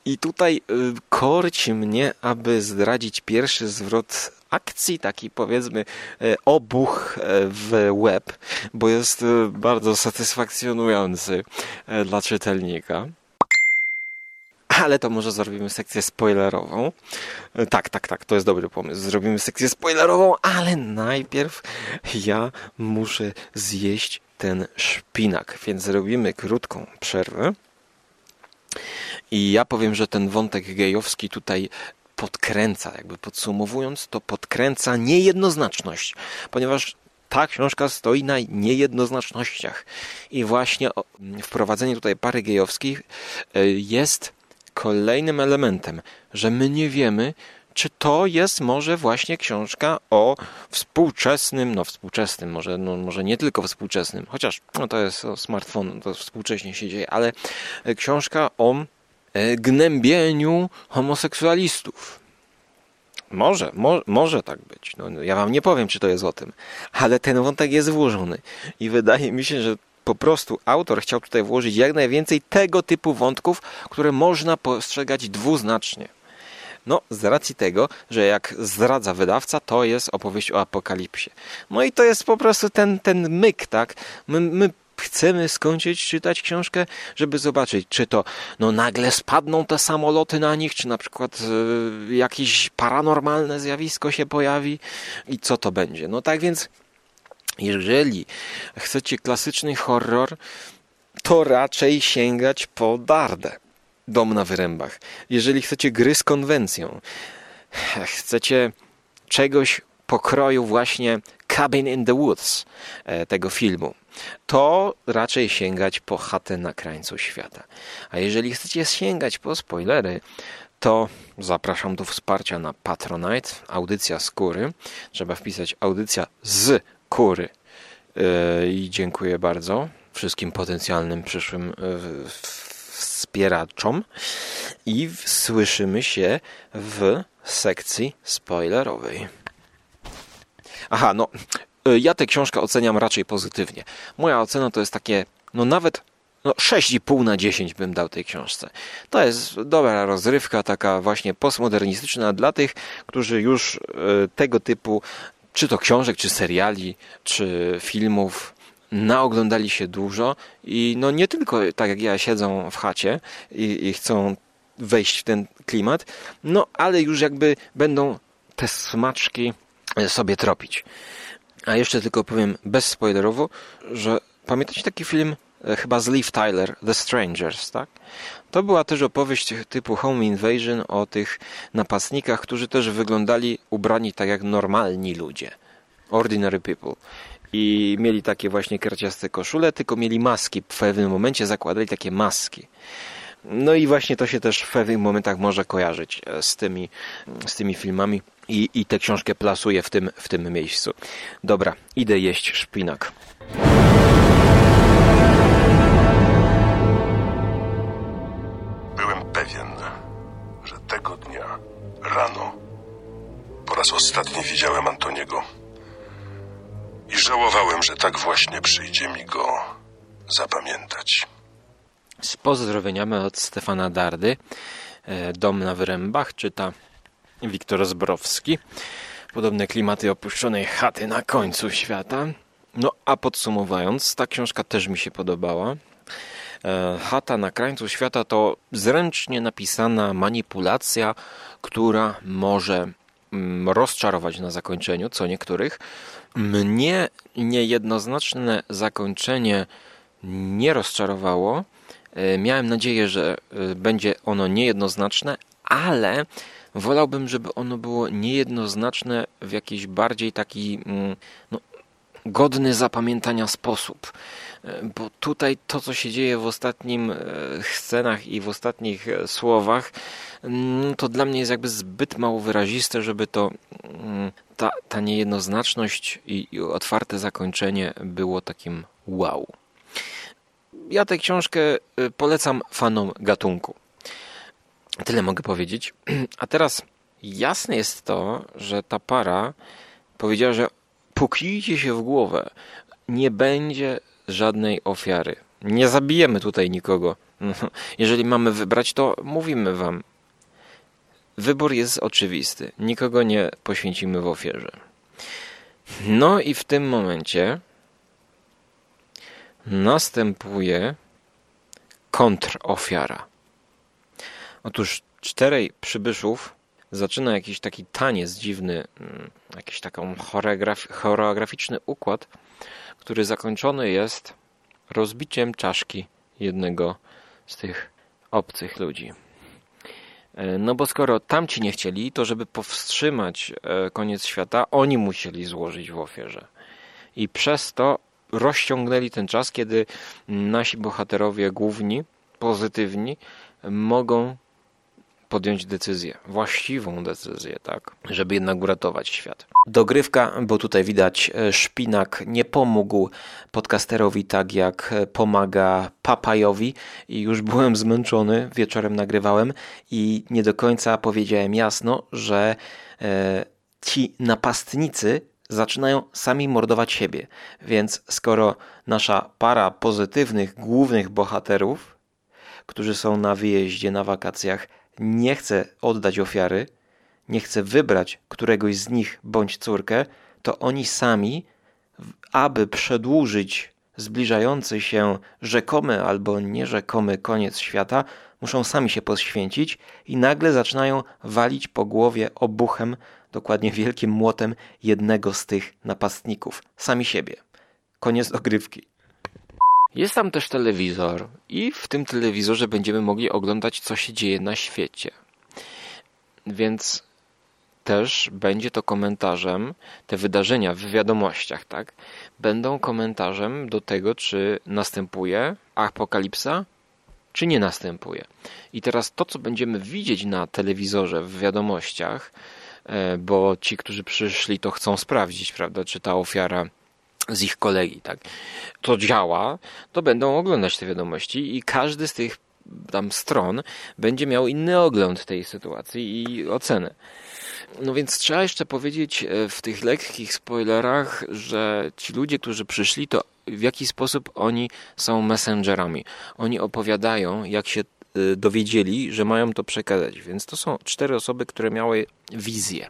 i tutaj e, korci mnie, aby zdradzić pierwszy zwrot akcji, taki powiedzmy obuch w web, bo jest bardzo satysfakcjonujący dla czytelnika ale to może zrobimy sekcję spoilerową. E, tak, tak, tak, to jest dobry pomysł. Zrobimy sekcję spoilerową, ale najpierw ja muszę zjeść ten szpinak, więc zrobimy krótką przerwę. I ja powiem, że ten wątek gejowski tutaj podkręca, jakby podsumowując, to podkręca niejednoznaczność, ponieważ ta książka stoi na niejednoznacznościach. I właśnie wprowadzenie tutaj pary gejowskich e, jest kolejnym elementem, że my nie wiemy, czy to jest może właśnie książka o współczesnym, no współczesnym, może, no, może nie tylko współczesnym, chociaż no, to jest o smartfon, to współcześnie się dzieje, ale e, książka o gnębieniu homoseksualistów. Może, mo, może tak być. No, ja wam nie powiem, czy to jest o tym, ale ten wątek jest włożony i wydaje mi się, że po prostu autor chciał tutaj włożyć jak najwięcej tego typu wątków, które można postrzegać dwuznacznie. No, z racji tego, że jak zdradza wydawca, to jest opowieść o apokalipsie. No i to jest po prostu ten, ten myk, tak? My, my chcemy skończyć czytać książkę, żeby zobaczyć, czy to no nagle spadną te samoloty na nich, czy na przykład y, jakieś paranormalne zjawisko się pojawi i co to będzie. No tak więc jeżeli chcecie klasyczny horror, to raczej sięgać po Dardę. Dom na wyrębach. Jeżeli chcecie gry z konwencją, chcecie czegoś pokroju właśnie Cabin in the Woods e, tego filmu, to raczej sięgać po chatę na krańcu świata. A jeżeli chcecie sięgać po spoilery, to zapraszam do wsparcia na Patronite, audycja skóry. Trzeba wpisać audycja z kury. E, I dziękuję bardzo wszystkim potencjalnym przyszłym e, wspieraczom. I słyszymy się w sekcji spoilerowej. Aha, no, ja tę książkę oceniam raczej pozytywnie. Moja ocena to jest takie, no nawet no 6,5 na 10 bym dał tej książce. To jest dobra rozrywka, taka właśnie postmodernistyczna dla tych, którzy już tego typu czy to książek, czy seriali, czy filmów, naoglądali się dużo i no nie tylko tak jak ja siedzą w chacie i, i chcą wejść w ten klimat, no ale już jakby będą te smaczki sobie tropić. A jeszcze tylko powiem bezspoilerowo, że pamiętacie taki film e, chyba z Liv Tyler, The Strangers, tak? To była też opowieść typu Home Invasion o tych napastnikach, którzy też wyglądali ubrani tak jak normalni ludzie. Ordinary people. I mieli takie właśnie karciaste koszule, tylko mieli maski. W pewnym momencie zakładali takie maski. No i właśnie to się też w pewnych momentach może kojarzyć e, z tymi, z tymi filmami i, i tę książkę plasuję w tym, w tym miejscu. Dobra, idę jeść szpinak. Byłem pewien, że tego dnia rano po raz ostatni widziałem Antoniego i żałowałem, że tak właśnie przyjdzie mi go zapamiętać. Z pozdrowieniami od Stefana Dardy. E, Dom na Wyrębach czyta Wiktor Zbrowski. Podobne klimaty opuszczonej chaty na końcu świata. No a podsumowując, ta książka też mi się podobała. E, chata na krańcu świata to zręcznie napisana manipulacja, która może mm, rozczarować na zakończeniu, co niektórych. Mnie niejednoznaczne zakończenie nie rozczarowało. E, miałem nadzieję, że e, będzie ono niejednoznaczne, ale wolałbym, żeby ono było niejednoznaczne w jakiś bardziej taki mm, no, godny zapamiętania sposób. E, bo tutaj to, co się dzieje w ostatnim scenach i w ostatnich słowach, mm, to dla mnie jest jakby zbyt mało wyraziste, żeby to mm, ta, ta niejednoznaczność i, i otwarte zakończenie było takim wow ja tę książkę y, polecam fanom gatunku. Tyle mogę powiedzieć. A teraz jasne jest to, że ta para powiedziała, że puknijcie się w głowę. Nie będzie żadnej ofiary. Nie zabijemy tutaj nikogo. Jeżeli mamy wybrać, to mówimy wam. Wybór jest oczywisty. Nikogo nie poświęcimy w ofierze. No i w tym momencie następuje kontrofiara. Otóż czterej przybyszów zaczyna jakiś taki taniec dziwny, mm, jakiś taki choreograficzny układ, który zakończony jest rozbiciem czaszki jednego z tych obcych ludzi. E, no bo skoro tamci nie chcieli, to żeby powstrzymać e, koniec świata, oni musieli złożyć w ofierze. I przez to rozciągnęli ten czas, kiedy nasi bohaterowie główni, pozytywni, mogą podjąć decyzję, właściwą decyzję, tak, żeby jednak uratować świat. Dogrywka, bo tutaj widać, e, szpinak nie pomógł podcasterowi tak jak pomaga papajowi i już byłem zmęczony, wieczorem nagrywałem i nie do końca powiedziałem jasno, że e, ci napastnicy zaczynają sami mordować siebie. Więc skoro nasza para pozytywnych, głównych bohaterów, którzy są na wyjeździe, na wakacjach, nie chce oddać ofiary, nie chce wybrać któregoś z nich bądź córkę, to oni sami, aby przedłużyć zbliżający się rzekomy albo nierzekomy koniec świata, muszą sami się poświęcić i nagle zaczynają walić po głowie obuchem dokładnie wielkim młotem jednego z tych napastników, sami siebie. Koniec dogrywki. Jest tam też telewizor i w tym telewizorze będziemy mogli oglądać, co się dzieje na świecie. Więc też będzie to komentarzem, te wydarzenia w wiadomościach, tak, będą komentarzem do tego, czy następuje apokalipsa, czy nie następuje. I teraz to, co będziemy widzieć na telewizorze w wiadomościach, bo ci, którzy przyszli, to chcą sprawdzić, prawda, czy ta ofiara z ich kolegi, tak, to działa, to będą oglądać te wiadomości i każdy z tych tam stron będzie miał inny ogląd tej sytuacji i ocenę. No więc trzeba jeszcze powiedzieć e, w tych lekkich spoilerach, że ci ludzie, którzy przyszli, to w jaki sposób oni są messengerami. Oni opowiadają, jak się dowiedzieli, że mają to przekazać. Więc to są cztery osoby, które miały wizję.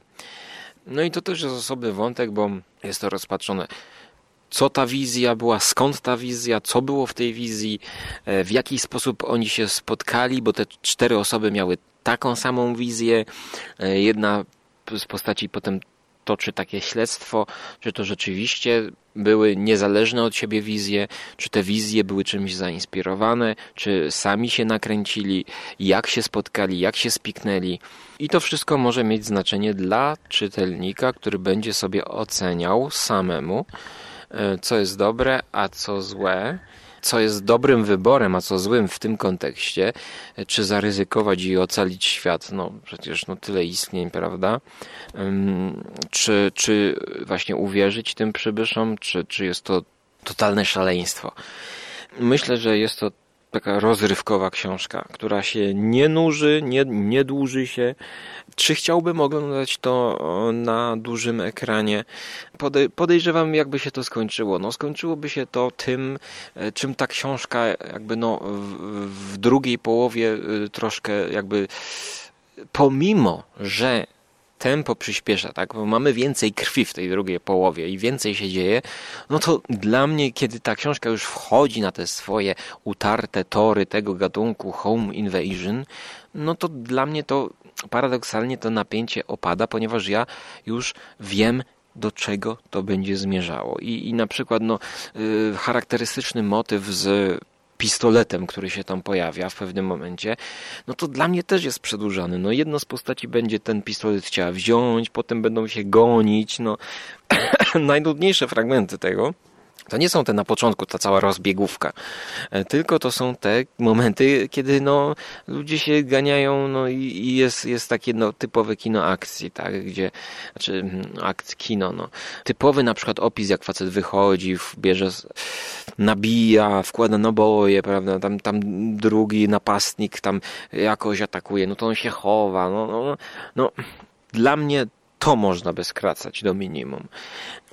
No i to też jest osobny wątek, bo jest to rozpatrzone co ta wizja była, skąd ta wizja, co było w tej wizji, e, w jaki sposób oni się spotkali, bo te cztery osoby miały taką samą wizję. E, jedna z postaci potem toczy takie śledztwo, czy to rzeczywiście były niezależne od siebie wizje, czy te wizje były czymś zainspirowane, czy sami się nakręcili, jak się spotkali, jak się spiknęli. I to wszystko może mieć znaczenie dla czytelnika, który będzie sobie oceniał samemu, e, co jest dobre, a co złe co jest dobrym wyborem, a co złym w tym kontekście, czy zaryzykować i ocalić świat, no przecież no tyle istnień, prawda? Czy, czy właśnie uwierzyć tym przybyszom, czy, czy jest to totalne szaleństwo? Myślę, że jest to taka rozrywkowa książka, która się nie nuży, nie, nie dłuży się. Czy chciałbym oglądać to na dużym ekranie? Podej podejrzewam, jakby się to skończyło. No, skończyłoby się to tym, e, czym ta książka jakby no w, w drugiej połowie e, troszkę jakby pomimo, że tempo przyspiesza, tak? Bo mamy więcej krwi w tej drugiej połowie i więcej się dzieje, no to dla mnie, kiedy ta książka już wchodzi na te swoje utarte tory tego gatunku home invasion, no to dla mnie to paradoksalnie to napięcie opada, ponieważ ja już wiem, do czego to będzie zmierzało. I, i na przykład no, yy, charakterystyczny motyw z pistoletem, który się tam pojawia w pewnym momencie, no to dla mnie też jest przedłużany. No jedno z postaci będzie ten pistolet chciała wziąć, potem będą się gonić, no najnudniejsze fragmenty tego to nie są te na początku, ta cała rozbiegówka, e, tylko to są te momenty, kiedy no, ludzie się ganiają no, i, jest, jest takie no, typowe kino akcji, tak, gdzie, znaczy mm, akt kino, no. Typowy na przykład opis, jak facet wychodzi, bierze, nabija, wkłada naboje, prawda, tam, tam drugi napastnik tam jakoś atakuje, no to on się chowa, no, no, no, no dla mnie to można by skracać do minimum,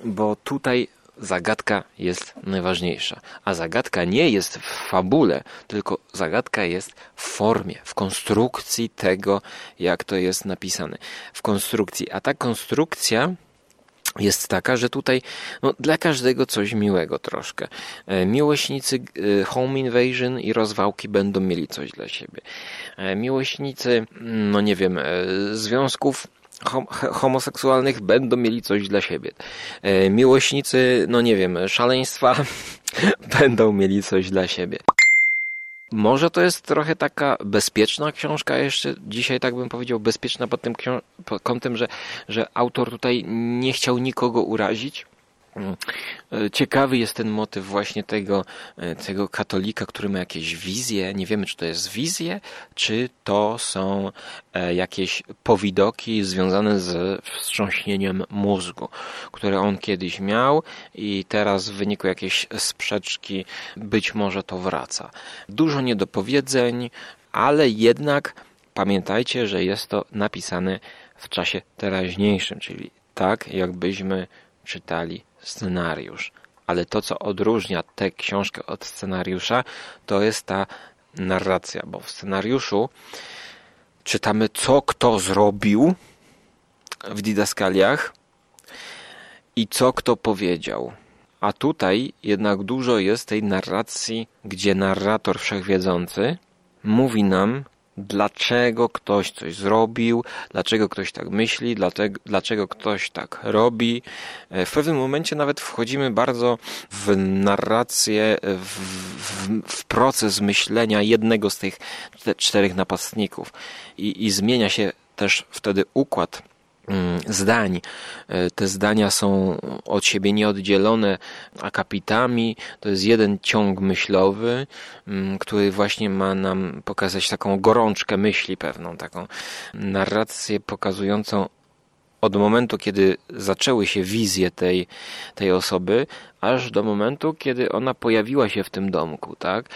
bo tutaj zagadka jest najważniejsza. A zagadka nie jest w fabule, tylko zagadka jest w formie, w konstrukcji tego, jak to jest napisane. W konstrukcji. A ta konstrukcja jest taka, że tutaj no, dla każdego coś miłego troszkę. E, miłośnicy e, Home Invasion i rozwałki będą mieli coś dla siebie. E, miłośnicy, no nie wiem, związków homoseksualnych będą mieli coś dla siebie. Miłośnicy, no nie wiem, szaleństwa będą mieli coś dla siebie. Może to jest trochę taka bezpieczna książka, jeszcze dzisiaj tak bym powiedział, bezpieczna pod tym pod kątem, że, że autor tutaj nie chciał nikogo urazić ciekawy jest ten motyw właśnie tego, e, tego katolika, który ma jakieś wizje. Nie wiemy, czy to jest wizje, czy to są e, jakieś powidoki związane z wstrząśnieniem mózgu, które on kiedyś miał i teraz w wyniku jakiejś sprzeczki być może to wraca. Dużo niedopowiedzeń, ale jednak pamiętajcie, że jest to napisane w czasie teraźniejszym, czyli tak, jakbyśmy czytali scenariusz. Ale to, co odróżnia tę książkę od scenariusza, to jest ta narracja, bo w scenariuszu czytamy, co kto zrobił w didaskaliach i co kto powiedział. A tutaj jednak dużo jest tej narracji, gdzie narrator wszechwiedzący mówi nam, dlaczego ktoś coś zrobił, dlaczego ktoś tak myśli, dlaczego, dlaczego ktoś tak robi. E, w pewnym momencie nawet wchodzimy bardzo w narrację, w, w, w proces myślenia jednego z tych czterech napastników. I, i zmienia się też wtedy układ zdań. E, te zdania są od siebie nieoddzielone akapitami. To jest jeden ciąg myślowy, mm, który właśnie ma nam pokazać taką gorączkę myśli pewną, taką narrację pokazującą od momentu, kiedy zaczęły się wizje tej, tej osoby, aż do momentu, kiedy ona pojawiła się w tym domku, tak?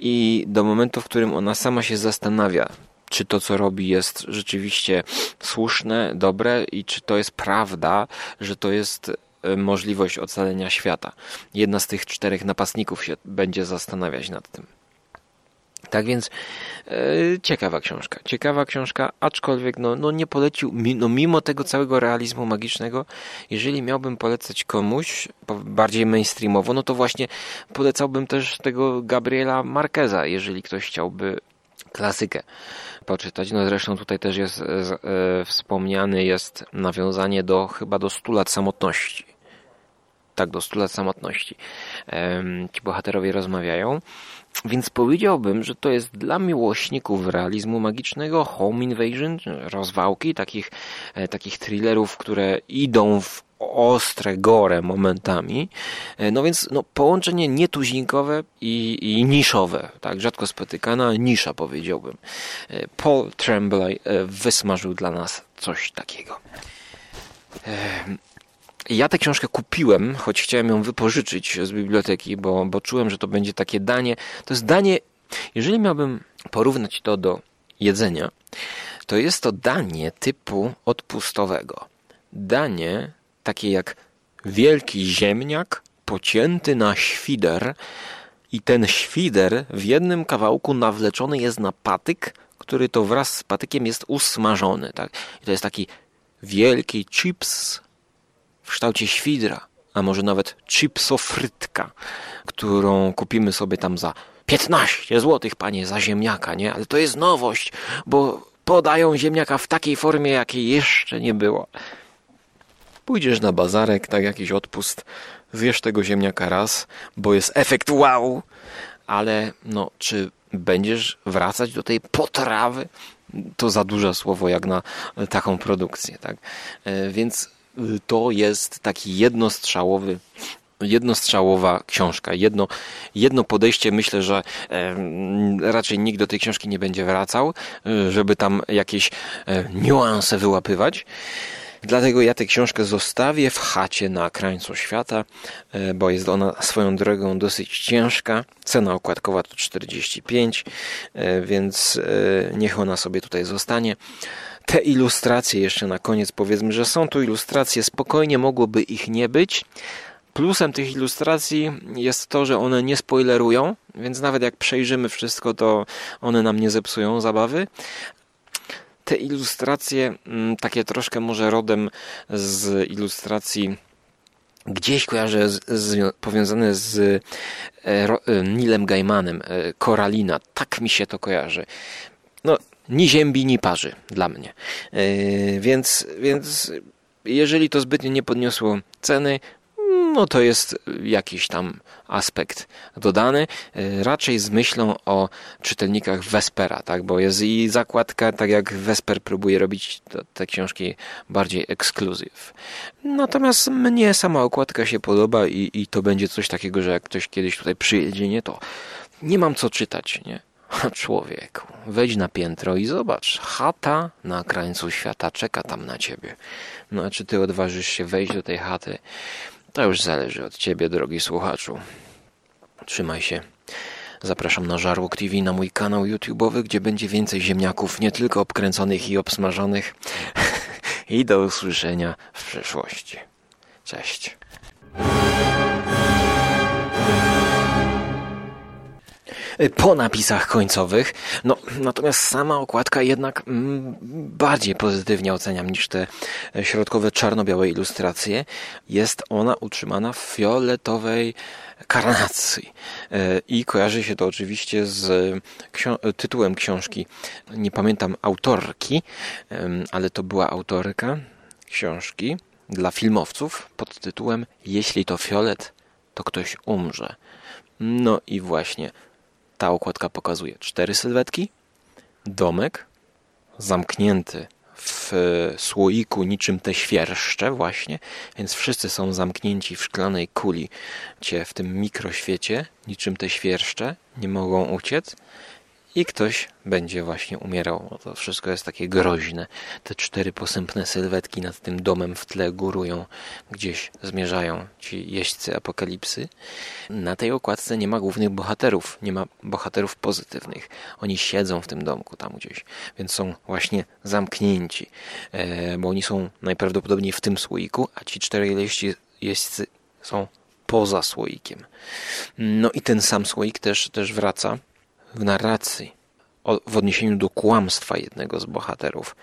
I do momentu, w którym ona sama się zastanawia, czy to, co robi, jest rzeczywiście słuszne, dobre i czy to jest prawda, że to jest e, możliwość ocalenia świata. Jedna z tych czterech napastników się będzie zastanawiać nad tym. Tak więc e, ciekawa książka. Ciekawa książka, aczkolwiek no, no nie polecił, no mimo tego całego realizmu magicznego, jeżeli miałbym polecać komuś bardziej mainstreamowo, no to właśnie polecałbym też tego Gabriela Marqueza, jeżeli ktoś chciałby klasykę poczytać. No zresztą tutaj też jest e, wspomniany jest nawiązanie do chyba do 100 lat samotności. Tak, do 100 lat samotności. E, ci bohaterowie rozmawiają. Więc powiedziałbym, że to jest dla miłośników realizmu magicznego, home invasion, rozwałki, takich, e, takich thrillerów, które idą w ostre gore momentami. E, no więc no, połączenie nietuzinkowe i, i niszowe, tak, rzadko spotykana nisza powiedziałbym. E, Paul Tremblay wysmażył dla nas coś takiego. Ja tę książkę kupiłem, choć chciałem ją wypożyczyć z biblioteki, bo, bo czułem, że to będzie takie danie. To jest danie Jeżeli miałbym porównać to do jedzenia, to jest to danie typu odpustowego. Danie takie jak wielki ziemniak pocięty na świder i ten świder w jednym kawałku nawleczony jest na patyk, który to wraz z patykiem jest usmażony. Tak? I to jest taki wielki chips w kształcie świdra, a może nawet chipsofrytka, którą kupimy sobie tam za 15 zł, panie, za ziemniaka, nie? Ale to jest nowość, bo podają ziemniaka w takiej formie, jakiej jeszcze nie było. Pójdziesz na bazarek, tak jakiś odpust, zjesz tego ziemniaka raz, bo jest efekt wow, ale no, czy będziesz wracać do tej potrawy? To za duże słowo jak na taką produkcję, tak? E, więc y, to jest taki jednostrzałowy jednostrzałowa książka. Jedno, jedno podejście myślę, że e, raczej nikt do tej książki nie będzie wracał, e, żeby tam jakieś e, niuanse wyłapywać. Dlatego ja tę książkę zostawię w chacie na krańcu świata, e, bo jest ona swoją drogą dosyć ciężka. Cena okładkowa to 45, e, więc e, niech ona sobie tutaj zostanie. Te ilustracje jeszcze na koniec powiedzmy, że są tu ilustracje, spokojnie mogłoby ich nie być. Plusem tych ilustracji jest to, że one nie spoilerują, więc nawet jak przejrzymy wszystko, to one nam nie zepsują zabawy, te ilustracje, mm, takie troszkę może rodem z ilustracji gdzieś kojarzę z, z, powiązane z e, e, Nilem Gaimanem, e, Koralina. Tak mi się to kojarzy. No, ni ziębi, ni parzy dla mnie. Więc, więc jeżeli to zbytnio nie podniosło ceny, no to jest jakiś tam aspekt dodany, e, raczej z myślą o czytelnikach Vespera, tak, bo jest i zakładka, tak jak Vesper próbuje robić te książki bardziej ekskluzyw. Natomiast mnie sama okładka się podoba i, i to będzie coś takiego, że jak ktoś kiedyś tutaj przyjedzie, nie, to nie mam co czytać, nie? Człowieku, wejdź na piętro i zobacz. Chata na krańcu świata czeka tam na ciebie. No a czy ty odważysz się wejść do tej chaty? To już zależy od ciebie, drogi słuchaczu. Trzymaj się. Zapraszam na Żarłok TV, na mój kanał YouTube'owy, gdzie będzie więcej ziemniaków, nie tylko obkręconych i obsmażonych. I do usłyszenia w przyszłości. Cześć. Po napisach końcowych. No, natomiast sama okładka jednak mm, bardziej pozytywnie oceniam niż te środkowe czarno-białe ilustracje. Jest ona utrzymana w fioletowej karnacji e, i kojarzy się to oczywiście z tytułem książki. Nie pamiętam autorki, ale to była autorka książki dla filmowców pod tytułem Jeśli to fiolet, to ktoś umrze. No i właśnie ta okładka pokazuje. Cztery sylwetki, domek zamknięty w słoiku niczym te świerszcze właśnie, więc wszyscy są zamknięci w szklanej kuli, gdzie w tym mikroświecie, niczym te świerszcze, nie mogą uciec i ktoś będzie właśnie umierał. To wszystko jest takie groźne. Te cztery posępne sylwetki nad tym domem w tle górują, gdzieś zmierzają ci jeźdźcy apokalipsy. Na tej okładce nie ma głównych bohaterów, nie ma bohaterów pozytywnych. Oni siedzą w tym domku tam gdzieś, więc są właśnie zamknięci, e, bo oni są najprawdopodobniej w tym słoiku, a ci cztery jeźdźcy, jeźdźcy są poza słoikiem. No i ten sam słoik też, też wraca w narracji, w odniesieniu do kłamstwa jednego z bohaterów.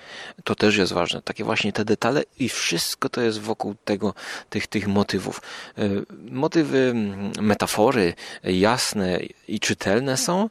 To też jest ważne. Takie właśnie te detale i wszystko to jest wokół tego, tych, tych motywów. E, motywy, metafory jasne i czytelne są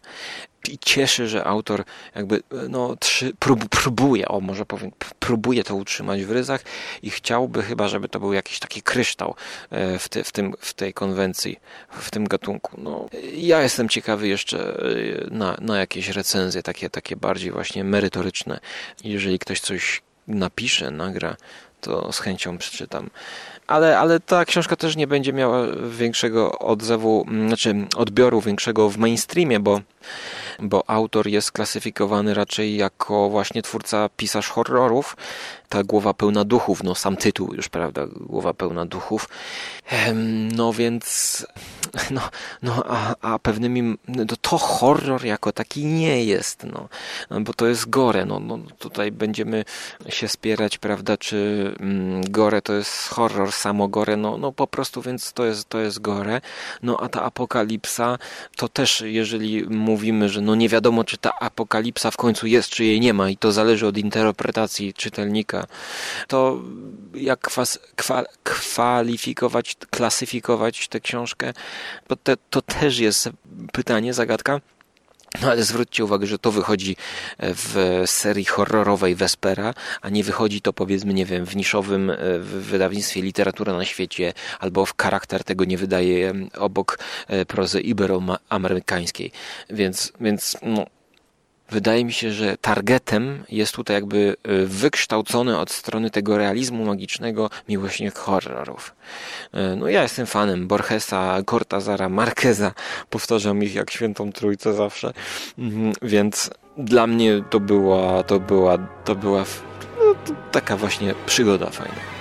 i cieszy, że autor jakby no, trzy, prób, próbuje, o może powiem, próbuje to utrzymać w ryzach i chciałby chyba, żeby to był jakiś taki kryształ e, w, te, w, tym, w tej konwencji, w tym gatunku. No, ja jestem ciekawy jeszcze e, na, na jakieś recenzje, takie, takie bardziej właśnie merytoryczne. Jeżeli ktoś coś napisze, nagra, to z chęcią przeczytam. Ale, ale ta książka też nie będzie miała większego odzewu, znaczy odbioru większego w mainstreamie, bo bo autor jest klasyfikowany raczej jako właśnie twórca pisarz horrorów, ta głowa pełna duchów, no sam tytuł już, prawda, głowa pełna duchów. No więc, no, no a, a pewnymi, no to horror jako taki nie jest, no, bo to jest gore, no, no tutaj będziemy się spierać, prawda, czy mm, gore to jest horror, samo gore, no, no po prostu, więc to jest, to jest gore, no a ta apokalipsa, to też, jeżeli mówimy, że no nie wiadomo, czy ta apokalipsa w końcu jest, czy jej nie ma i to zależy od interpretacji czytelnika, to jak kwas, kwa, kwalifikować, klasyfikować tę książkę, bo te, to też jest pytanie, zagadka. No ale zwróćcie uwagę, że to wychodzi w serii horrorowej Vespera, a nie wychodzi to powiedzmy, nie wiem, w niszowym w wydawnictwie Literatura na świecie, albo w charakter tego nie wydaje obok e, prozy iberoamerykańskiej. Więc, więc no, Wydaje mi się, że targetem jest tutaj jakby y, wykształcony od strony tego realizmu magicznego miłośnik horrorów. Y, no ja jestem fanem Borgesa, Cortazara, Marqueza, powtarzam ich jak świętą trójcę zawsze, mhm, więc dla mnie to była, to była, to była no, taka właśnie przygoda fajna.